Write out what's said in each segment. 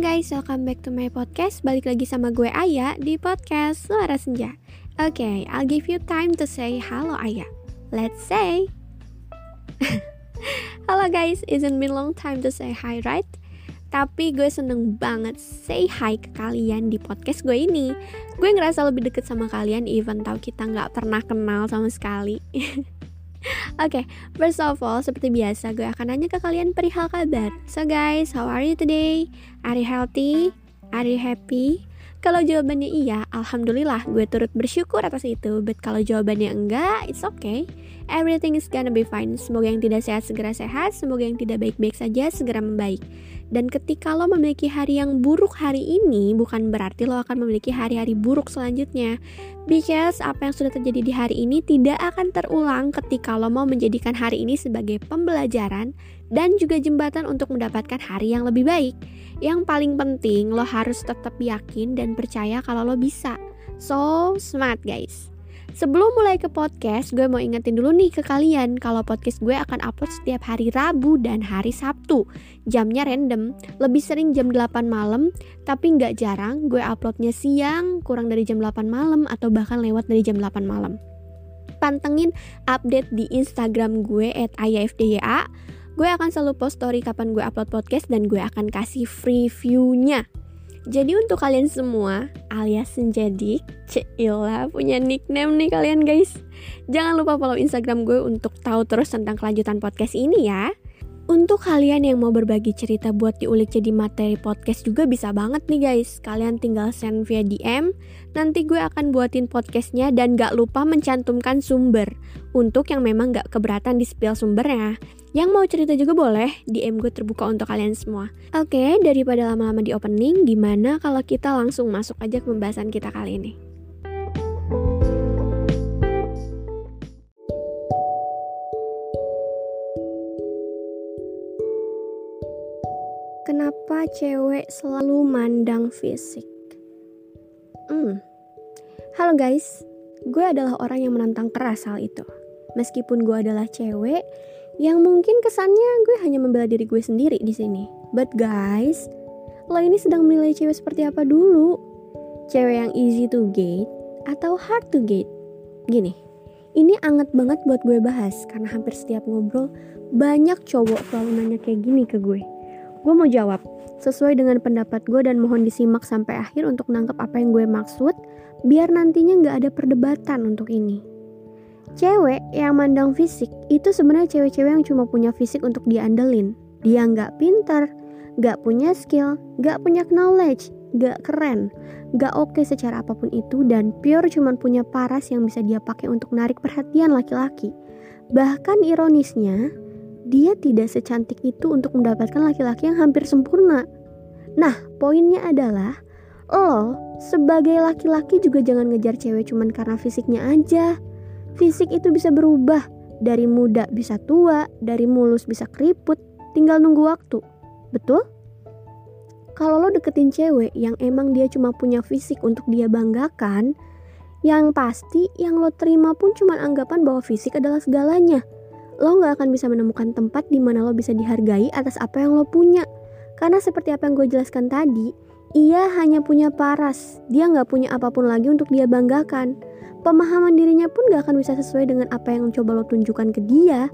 guys, welcome back to my podcast. Balik lagi sama gue Aya di podcast Suara Senja. Oke, okay, I'll give you time to say halo Aya. Let's say. halo guys, isn't been long time to say hi, right? Tapi gue seneng banget say hi ke kalian di podcast gue ini. Gue ngerasa lebih deket sama kalian even tau kita nggak pernah kenal sama sekali. Oke, okay, first of all, seperti biasa gue akan nanya ke kalian perihal kabar. So guys, how are you today? Are you healthy? Are you happy? Kalau jawabannya iya, alhamdulillah gue turut bersyukur atas itu. But kalau jawabannya enggak, it's okay. Everything is gonna be fine. Semoga yang tidak sehat segera sehat, semoga yang tidak baik-baik saja segera membaik. Dan ketika lo memiliki hari yang buruk hari ini, bukan berarti lo akan memiliki hari-hari buruk selanjutnya. Because apa yang sudah terjadi di hari ini tidak akan terulang ketika lo mau menjadikan hari ini sebagai pembelajaran dan juga jembatan untuk mendapatkan hari yang lebih baik. Yang paling penting, lo harus tetap yakin dan percaya kalau lo bisa. So smart guys. Sebelum mulai ke podcast, gue mau ingetin dulu nih ke kalian kalau podcast gue akan upload setiap hari Rabu dan hari Sabtu. Jamnya random, lebih sering jam 8 malam, tapi nggak jarang gue uploadnya siang, kurang dari jam 8 malam, atau bahkan lewat dari jam 8 malam. Pantengin update di Instagram gue at ayafdya. Gue akan selalu post story kapan gue upload podcast dan gue akan kasih free view-nya. Jadi untuk kalian semua alias Senjadik, Cila punya nickname nih kalian guys. Jangan lupa follow Instagram gue untuk tahu terus tentang kelanjutan podcast ini ya. Untuk kalian yang mau berbagi cerita buat diulik jadi materi podcast juga bisa banget nih guys. Kalian tinggal send via DM, nanti gue akan buatin podcastnya dan gak lupa mencantumkan sumber. Untuk yang memang gak keberatan di spill sumbernya. Yang mau cerita juga boleh, DM gue terbuka untuk kalian semua. Oke, daripada lama-lama di opening, gimana kalau kita langsung masuk aja ke pembahasan kita kali ini? Kenapa cewek selalu mandang fisik? Hmm. Halo guys, gue adalah orang yang menantang keras hal itu. Meskipun gue adalah cewek, yang mungkin kesannya gue hanya membela diri gue sendiri di sini. But guys, lo ini sedang menilai cewek seperti apa dulu? Cewek yang easy to get atau hard to get? Gini, ini anget banget buat gue bahas karena hampir setiap ngobrol banyak cowok selalu nanya kayak gini ke gue Gue mau jawab sesuai dengan pendapat gue dan mohon disimak sampai akhir untuk nangkep apa yang gue maksud biar nantinya nggak ada perdebatan untuk ini. Cewek yang mandang fisik itu sebenarnya cewek-cewek yang cuma punya fisik untuk diandelin. Dia nggak pintar, nggak punya skill, nggak punya knowledge, nggak keren, nggak oke okay secara apa pun itu dan pure cuma punya paras yang bisa dia pakai untuk narik perhatian laki-laki. Bahkan ironisnya, dia tidak secantik itu untuk mendapatkan laki-laki yang hampir sempurna. Nah, poinnya adalah lo sebagai laki-laki juga jangan ngejar cewek cuman karena fisiknya aja. Fisik itu bisa berubah, dari muda bisa tua, dari mulus bisa keriput, tinggal nunggu waktu. Betul? Kalau lo deketin cewek yang emang dia cuma punya fisik untuk dia banggakan, yang pasti yang lo terima pun cuma anggapan bahwa fisik adalah segalanya lo gak akan bisa menemukan tempat di mana lo bisa dihargai atas apa yang lo punya. Karena seperti apa yang gue jelaskan tadi, ia hanya punya paras. Dia gak punya apa pun lagi untuk dia banggakan. Pemahaman dirinya pun gak akan bisa sesuai dengan apa yang coba lo tunjukkan ke dia.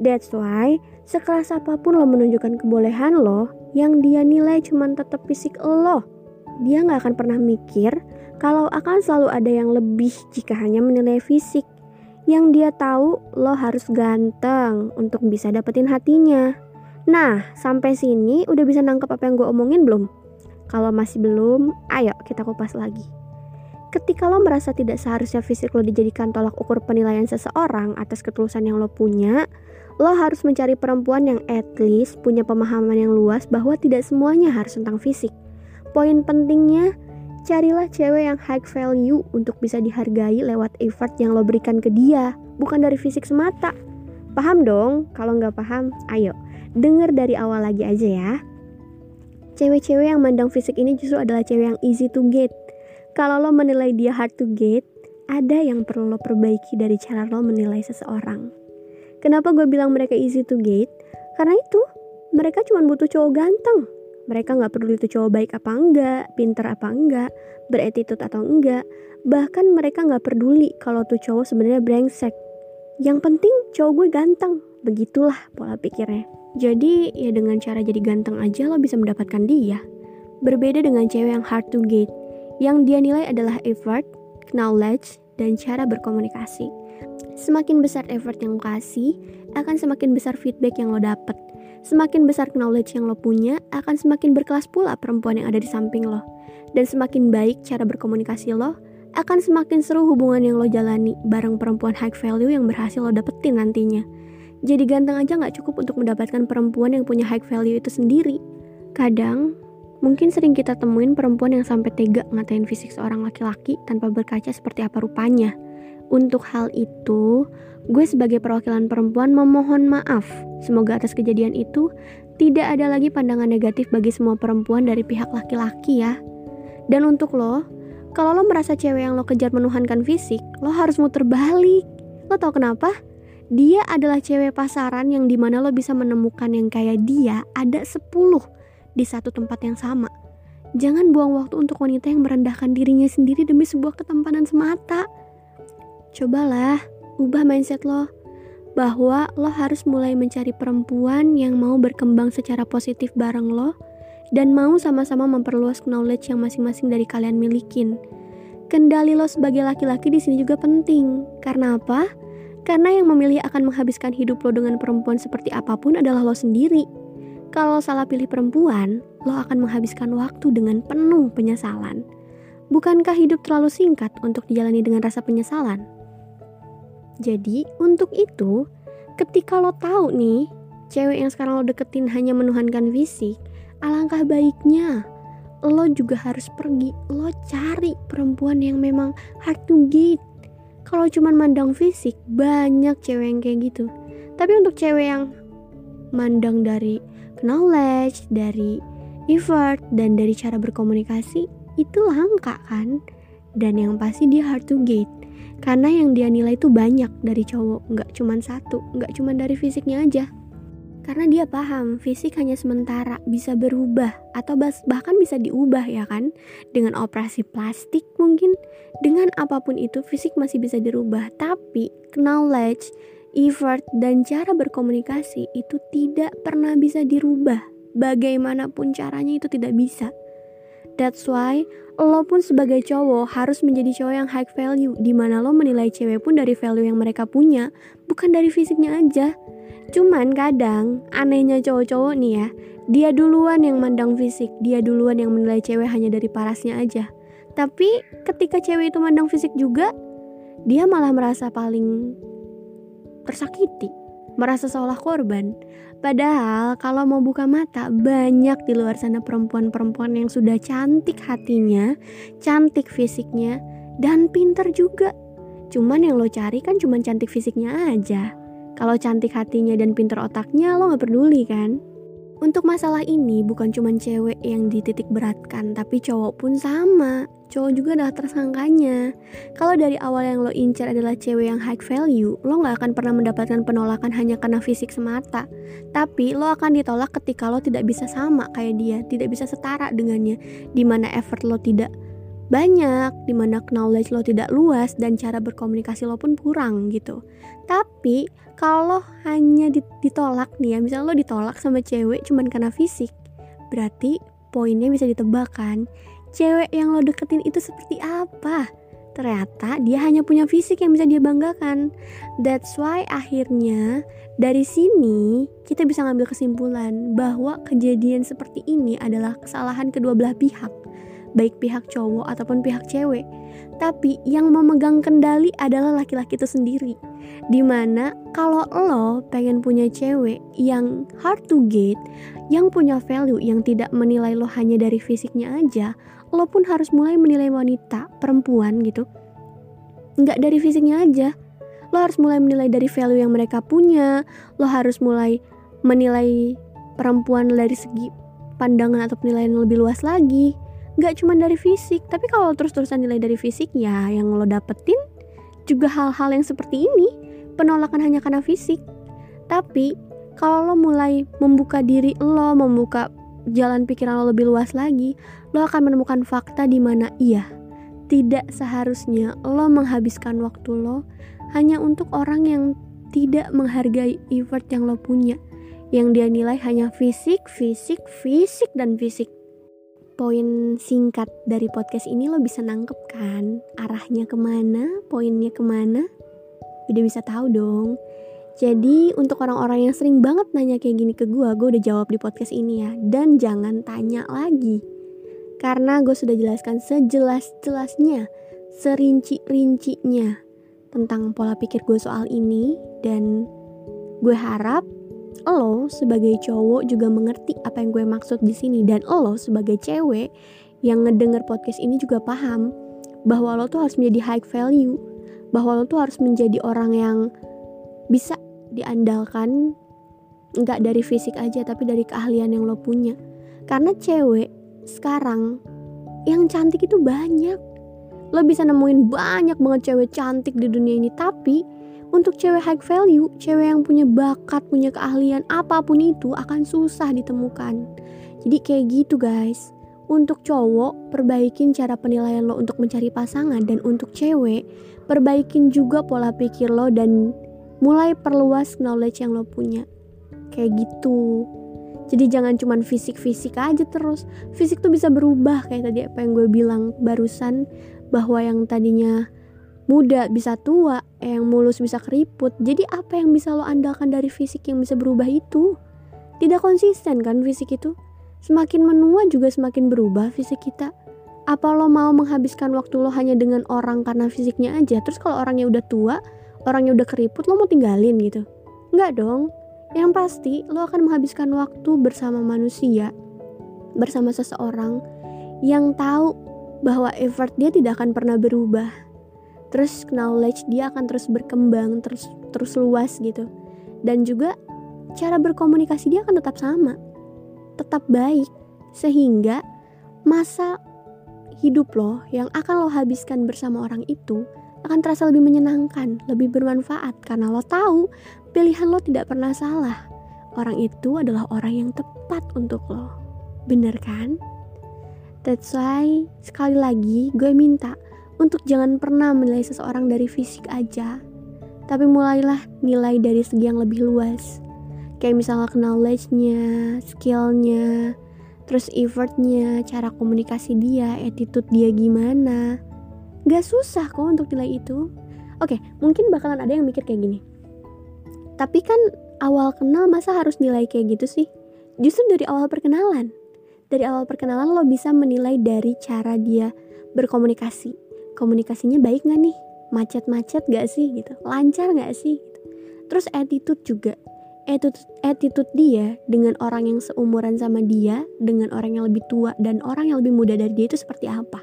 That's why, sekeras apa pun lo menunjukkan kebolehan lo, yang dia nilai cuma tetap fisik lo. Dia gak akan pernah mikir kalau akan selalu ada yang lebih jika hanya menilai fisik yang dia tahu lo harus ganteng untuk bisa dapetin hatinya. Nah, sampai sini udah bisa nangkep apa yang gue omongin belum? Kalau masih belum, ayo kita kupas lagi. Ketika lo merasa tidak seharusnya fisik lo dijadikan tolak ukur penilaian seseorang atas ketulusan yang lo punya, lo harus mencari perempuan yang at least punya pemahaman yang luas bahwa tidak semuanya harus tentang fisik. Poin pentingnya, Carilah cewek yang high value untuk bisa dihargai lewat effort yang lo berikan ke dia, bukan dari fisik semata. Paham dong? Kalau nggak paham, ayo denger dari awal lagi aja ya. Cewek-cewek yang mandang fisik ini justru adalah cewek yang easy to get. Kalau lo menilai dia hard to get, ada yang perlu lo perbaiki dari cara lo menilai seseorang. Kenapa gue bilang mereka easy to get? Karena itu, mereka cuma butuh cowok ganteng Mereka nggak peduli itu cowok baik apa enggak, pinter apa enggak, beretitude atau enggak. Bahkan mereka nggak peduli kalau tuh cowok sebenarnya brengsek. Yang penting cowok gue ganteng. Begitulah pola pikirnya. Jadi ya dengan cara jadi ganteng aja lo bisa mendapatkan dia. Berbeda dengan cewek yang hard to get, yang dia nilai adalah effort, knowledge, dan cara berkomunikasi. Semakin besar effort yang lo kasih, akan semakin besar feedback yang lo dapet. Semakin besar knowledge yang lo punya, akan semakin berkelas pula perempuan yang ada di samping lo. Dan semakin baik cara berkomunikasi lo, akan semakin seru hubungan yang lo jalani bareng perempuan high value yang berhasil lo dapetin nantinya. Jadi ganteng aja gak cukup untuk mendapatkan perempuan yang punya high value itu sendiri. Kadang, mungkin sering kita temuin perempuan yang sampai tega ngatain fisik seorang laki-laki tanpa berkaca seperti apa rupanya. Untuk hal itu, gue sebagai perwakilan perempuan memohon maaf. Semoga atas kejadian itu tidak ada lagi pandangan negatif bagi semua perempuan dari pihak laki-laki ya. Dan untuk lo, kalau lo merasa cewek yang lo kejar menuhankan fisik, lo harus muter balik. Lo tau kenapa? Dia adalah cewek pasaran yang di mana lo bisa menemukan yang kayak dia ada 10 di satu tempat yang sama. Jangan buang waktu untuk wanita yang merendahkan dirinya sendiri demi sebuah ketampanan semata. Cobalah ubah mindset lo bahwa lo harus mulai mencari perempuan yang mau berkembang secara positif bareng lo dan mau sama-sama memperluas knowledge yang masing-masing dari kalian milikin. Kendali lo sebagai laki-laki di sini juga penting. Karena apa? Karena yang memilih akan menghabiskan hidup lo dengan perempuan seperti apa pun adalah lo sendiri. Kalau salah pilih perempuan, lo akan menghabiskan waktu dengan penuh penyesalan. Bukankah hidup terlalu singkat untuk dijalani dengan rasa penyesalan? Jadi untuk itu, ketika lo tahu nih, cewek yang sekarang lo deketin hanya menuhankan fisik, alangkah baiknya lo juga harus pergi, lo cari perempuan yang memang hard to get. Kalau cuman mandang fisik, banyak cewek yang kayak gitu. Tapi untuk cewek yang mandang dari knowledge, dari effort, dan dari cara berkomunikasi, itu langka kan? Dan yang pasti dia hard to get karena yang dia nilai itu banyak dari cowok nggak cuma satu nggak cuma dari fisiknya aja. Karena dia paham fisik hanya sementara bisa berubah atau bahkan bisa diubah ya kan? Dengan operasi plastik mungkin dengan apa pun itu fisik masih bisa dirubah. Tapi knowledge effort dan cara berkomunikasi itu tidak pernah bisa dirubah. Bagaimanapun caranya itu tidak bisa. That's why lo pun sebagai cowok harus menjadi cowok yang high value Di mana lo menilai cewek pun dari value yang mereka punya Bukan dari fisiknya aja. Cuman kadang anehnya cowok-cowok nih ya Dia duluan yang mandang fisik Dia duluan yang menilai cewek hanya dari parasnya aja. Tapi ketika cewek itu mandang fisik juga Dia malah merasa paling tersakiti Merasa seolah korban Padahal kalau mau buka mata banyak di luar sana perempuan-perempuan yang sudah cantik hatinya, cantik fisiknya, dan pinter juga. Cuman yang lo cari kan cuma cantik fisiknya aja. Kalau cantik hatinya dan pinter otaknya lo gak peduli kan? Untuk masalah ini bukan cuma cewek yang dititik beratkan, tapi cowok pun sama. Cowok juga adalah tersangkanya. Kalau dari awal yang lo incar adalah cewek yang high value, lo gak akan pernah mendapatkan penolakan hanya karena fisik semata. Tapi lo akan ditolak ketika lo tidak bisa sama kayak dia, tidak bisa setara dengannya, di mana effort lo tidak banyak, di mana knowledge lo tidak luas dan cara berkomunikasi lo pun kurang gitu. Tapi kalau hanya ditolak nih ya, misalnya lo ditolak sama cewek cuman karena fisik, berarti poinnya bisa ditebak kan? Cewek yang lo deketin itu seperti apa? Ternyata dia hanya punya fisik yang bisa dia banggakan. That's why akhirnya dari sini kita bisa ngambil kesimpulan bahwa kejadian seperti ini adalah kesalahan kedua belah pihak baik pihak cowok ataupun pihak cewek. Tapi yang memegang kendali adalah laki-laki itu sendiri. Di mana kalau lo pengen punya cewek yang hard to get, yang punya value, yang tidak menilai lo hanya dari fisiknya aja, lo pun harus mulai menilai wanita, perempuan gitu. Nggak dari fisiknya aja, lo harus mulai menilai dari value yang mereka punya, lo harus mulai menilai perempuan dari segi pandangan atau penilaian yang lebih luas lagi. Nggak cuma dari fisik tapi kalau terus-terusan nilai dari fisik ya yang lo dapetin juga hal-hal yang seperti ini. Penolakan hanya karena fisik. Tapi kalau lo mulai membuka diri lo membuka jalan pikiran lo lebih luas lagi, lo akan menemukan fakta di mana iya, tidak seharusnya lo menghabiskan waktu lo hanya untuk orang yang tidak menghargai effort yang lo punya, yang dia nilai hanya fisik, fisik, fisik, dan fisik. Poin singkat dari podcast ini lo bisa nangkep kan arahnya ke mana, poinnya ke mana? Udah bisa tahu dong. Jadi untuk orang-orang yang sering banget nanya kayak gini ke gue, gue udah jawab di podcast ini ya. Dan jangan tanya lagi. Karena gue sudah jelaskan sejelas-jelasnya, serinci-rincinya tentang pola pikir gue soal ini. Dan gue harap lo sebagai cowok juga mengerti apa yang gue maksud di sini. Dan lo sebagai cewek yang ngedenger podcast ini juga paham bahwa lo tuh harus menjadi high value. Bahwa lo tuh harus menjadi orang yang bisa diandalkan nggak dari fisik aja tapi dari keahlian yang lo punya karena cewek sekarang yang cantik itu banyak. Lo bisa nemuin banyak banget cewek cantik di dunia ini tapi untuk cewek high value cewek yang punya bakat punya keahlian apa pun itu akan susah ditemukan. Jadi kayak gitu guys. Untuk cowok perbaikin cara penilaian lo untuk mencari pasangan. Dan untuk cewek perbaikin juga pola pikir lo dan mulai perluas knowledge yang lo punya. Kayak gitu jadi jangan cuman fisik-fisik aja terus. Fisik tuh bisa berubah kayak tadi apa yang gue bilang barusan bahwa yang tadinya muda bisa tua yang mulus bisa keriput. Jadi apa yang bisa lo andalkan dari fisik yang bisa berubah itu? Tidak konsisten kan fisik itu? Semakin menua juga semakin berubah fisik kita. Apa lo mau menghabiskan waktu lo hanya dengan orang karena fisiknya aja? Terus kalau orangnya udah tua orangnya udah keriput lo mau tinggalin gitu? Nggak dong yang pasti lo akan menghabiskan waktu bersama manusia bersama seseorang yang tahu bahwa effort dia tidak akan pernah berubah. Terus knowledge dia akan terus berkembang terus terus luas gitu. Dan juga cara berkomunikasi dia akan tetap sama tetap baik. Sehingga masa hidup lo yang akan lo habiskan bersama orang itu akan terasa lebih menyenangkan, lebih bermanfaat. Karena lo tahu pilihan lo tidak pernah salah. Orang itu adalah orang yang tepat untuk lo. Bener kan? That's why sekali lagi gue minta untuk jangan pernah menilai seseorang dari fisik aja. Tapi mulailah nilai dari segi yang lebih luas. Kayak misalnya knowledge-nya, skill-nya, terus effortnya, cara komunikasi dia, attitude dia gimana Gak susah kok untuk nilai itu. Oke, mungkin bakalan ada yang mikir kayak gini. Tapi kan awal kenal masa harus nilai kayak gitu sih? Justru dari awal perkenalan. Dari awal perkenalan lo bisa menilai dari cara dia berkomunikasi. Komunikasinya baik gak nih? Macet-macet gak sih gitu? Lancar gak sih? Gitu. Terus attitude juga. Attitude, attitude dia dengan orang yang seumuran sama dia, dengan orang yang lebih tua dan orang yang lebih muda dari dia itu seperti apa?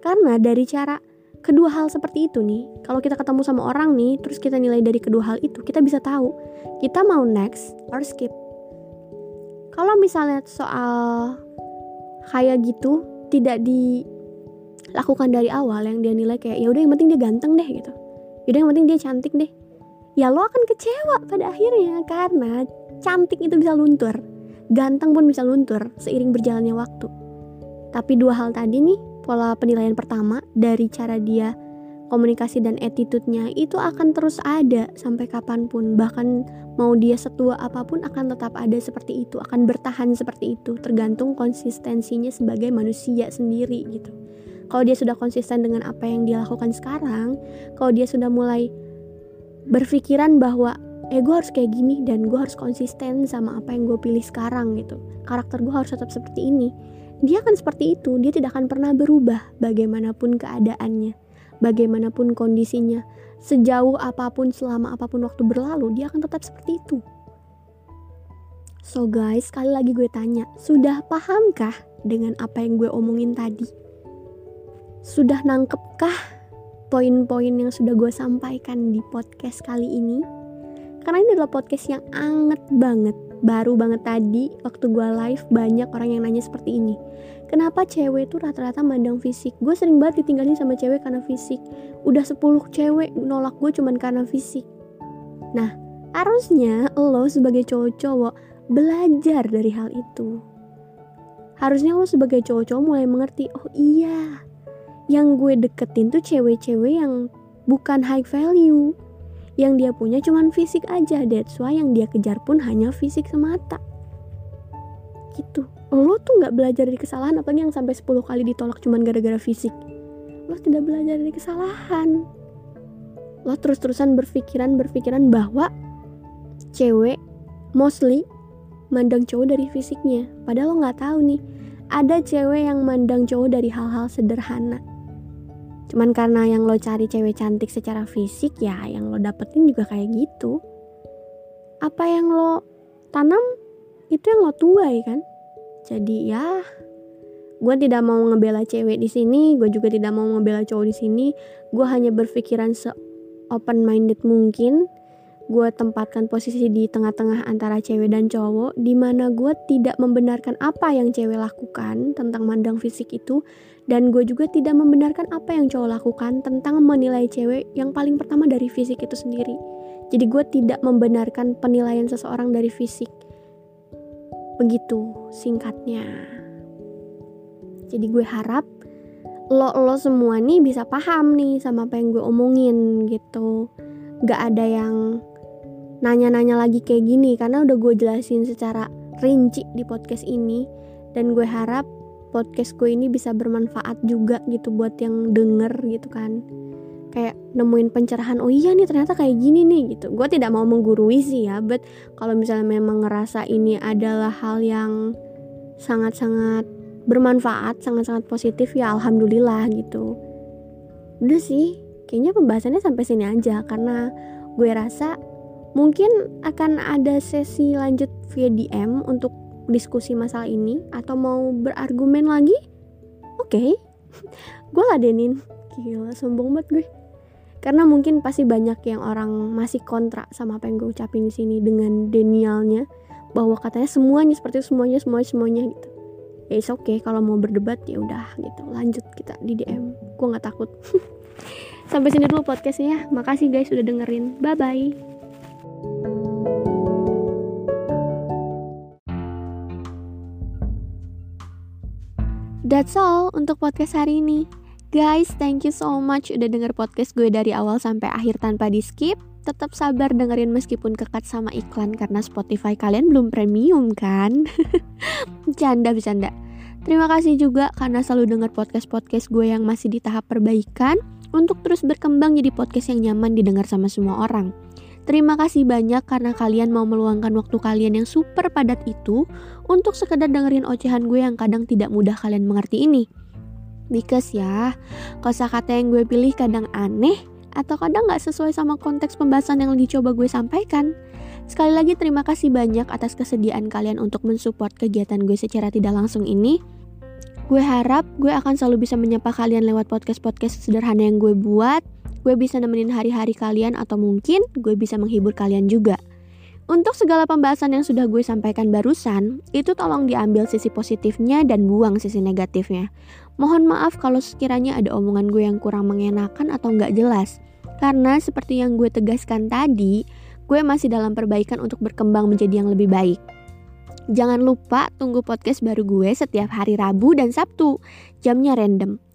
Karena dari cara kedua hal seperti itu nih, kalau kita ketemu sama orang nih, terus kita nilai dari kedua hal itu, kita bisa tahu kita mau next or skip. Kalau misalnya soal kayak gitu tidak dilakukan dari awal yang dia nilai kayak ya udah yang penting dia ganteng deh gitu. Yaudah yang penting dia cantik deh. Ya lo akan kecewa pada akhirnya karena cantik itu bisa luntur. Ganteng pun bisa luntur seiring berjalannya waktu. Tapi dua hal tadi nih pola penilaian pertama dari cara dia komunikasi dan attitude-nya itu akan terus ada sampai kapan pun. Bahkan mau dia setua apa pun akan tetap ada seperti itu akan bertahan seperti itu tergantung konsistensinya sebagai manusia sendiri gitu. Kalau dia sudah konsisten dengan apa yang dia lakukan sekarang kalau dia sudah mulai berpikiran bahwa eh gue harus kayak gini dan gue harus konsisten sama apa yang gue pilih sekarang gitu. Karakter gue harus tetap seperti ini dia akan seperti itu, dia tidak akan pernah berubah bagaimanapun keadaannya, bagaimanapun kondisinya, sejauh apa pun, selama apa pun waktu berlalu, dia akan tetap seperti itu. So guys, sekali lagi gue tanya, sudah pahamkah dengan apa yang gue omongin tadi? Sudah nangkepkah poin-poin yang sudah gue sampaikan di podcast kali ini? Karena ini adalah podcast yang anget banget baru banget tadi waktu gue live banyak orang yang nanya seperti ini. Kenapa cewek tuh rata-rata mandang fisik? Gue sering banget ditinggalin sama cewek karena fisik. Udah 10 cewek nolak gue cuman karena fisik. Nah harusnya lo sebagai cowok-cowok belajar dari hal itu. Harusnya lo sebagai cowok-cowok mulai mengerti oh iya yang gue deketin tuh cewek-cewek yang bukan high value yang dia punya cuman fisik aja that's why yang dia kejar pun hanya fisik semata. Gitu. Lo tuh nggak belajar dari kesalahan apalagi yang sampai 10 kali ditolak cuman gara-gara fisik. Lo tidak belajar dari kesalahan. Lo terus-terusan berpikiran berpikiran bahwa cewek mostly mandang cowok dari fisiknya. Padahal lo nggak tahu nih ada cewek yang mandang cowok dari hal-hal sederhana cuman karena yang lo cari cewek cantik secara fisik ya yang lo dapetin juga kayak gitu. Apa yang lo tanam itu yang lo tuai kan? Jadi ya gue tidak mau ngebela cewek di sini gue juga tidak mau ngebela cowok di sini. Gue hanya berpikiran se open minded mungkin gue tempatkan posisi di tengah-tengah antara cewek dan cowok di mana gue tidak membenarkan apa yang cewek lakukan tentang mandang fisik itu dan gue juga tidak membenarkan apa yang cowok lakukan tentang menilai cewek yang paling pertama dari fisik itu sendiri. Jadi gue tidak membenarkan penilaian seseorang dari fisik. Begitu singkatnya. Jadi gue harap lo lo semua nih bisa paham nih sama apa yang gue omongin gitu. Gak ada yang nanya-nanya lagi kayak gini karena udah gue jelasin secara rinci di podcast ini. Dan gue harap podcast gue ini bisa bermanfaat juga gitu buat yang denger gitu kan. Kayak nemuin pencerahan oh iya nih ternyata kayak gini nih gitu. Gue tidak mau menggurui sih ya but kalau misalnya memang ngerasa ini adalah hal yang sangat-sangat bermanfaat sangat-sangat positif ya alhamdulillah gitu. Udah sih kayaknya pembahasannya sampai sini aja karena gue rasa mungkin akan ada sesi lanjut via DM untuk diskusi masalah ini atau mau berargumen lagi? Oke. Okay. gue ladenin. Gila sombong banget gue. Karena mungkin pasti banyak yang orang masih kontra sama apa yang gue ucapin di sini dengan denialnya bahwa katanya semuanya seperti itu semuanya semuanya semuanya gitu. Ya oke okay, kalau mau berdebat ya udah gitu. Lanjut kita di DM gue nggak takut. Sampai sini dulu podcastnya makasih guys udah dengerin. Bye bye That's all untuk podcast hari ini. Guys, thank you so much udah denger podcast gue dari awal sampai akhir tanpa di skip. Tetap sabar dengerin meskipun kekat sama iklan karena Spotify kalian belum premium kan? Canda bercanda. Terima kasih juga karena selalu denger podcast-podcast gue yang masih di tahap perbaikan untuk terus berkembang jadi podcast yang nyaman didengar sama semua orang. Terima kasih banyak karena kalian mau meluangkan waktu kalian yang super padat itu untuk sekedar dengerin ocehan gue yang kadang tidak mudah kalian mengerti ini. Because ya, kosakata yang gue pilih kadang aneh atau kadang gak sesuai sama konteks pembahasan yang lagi coba gue sampaikan. Sekali lagi terima kasih banyak atas kesediaan kalian untuk mensupport kegiatan gue secara tidak langsung ini. Gue harap gue akan selalu bisa menyapa kalian lewat podcast-podcast sederhana yang gue buat. Gue bisa nemenin hari-hari kalian atau mungkin gue bisa menghibur kalian juga. Untuk segala pembahasan yang sudah gue sampaikan barusan, itu tolong diambil sisi positifnya dan buang sisi negatifnya. Mohon maaf kalau sekiranya ada omongan gue yang kurang mengenakan atau nggak jelas. Karena seperti yang gue tegaskan tadi, gue masih dalam perbaikan untuk berkembang menjadi yang lebih baik. Jangan lupa tunggu podcast baru gue setiap hari Rabu dan Sabtu. Jamnya random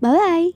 Bye-bye.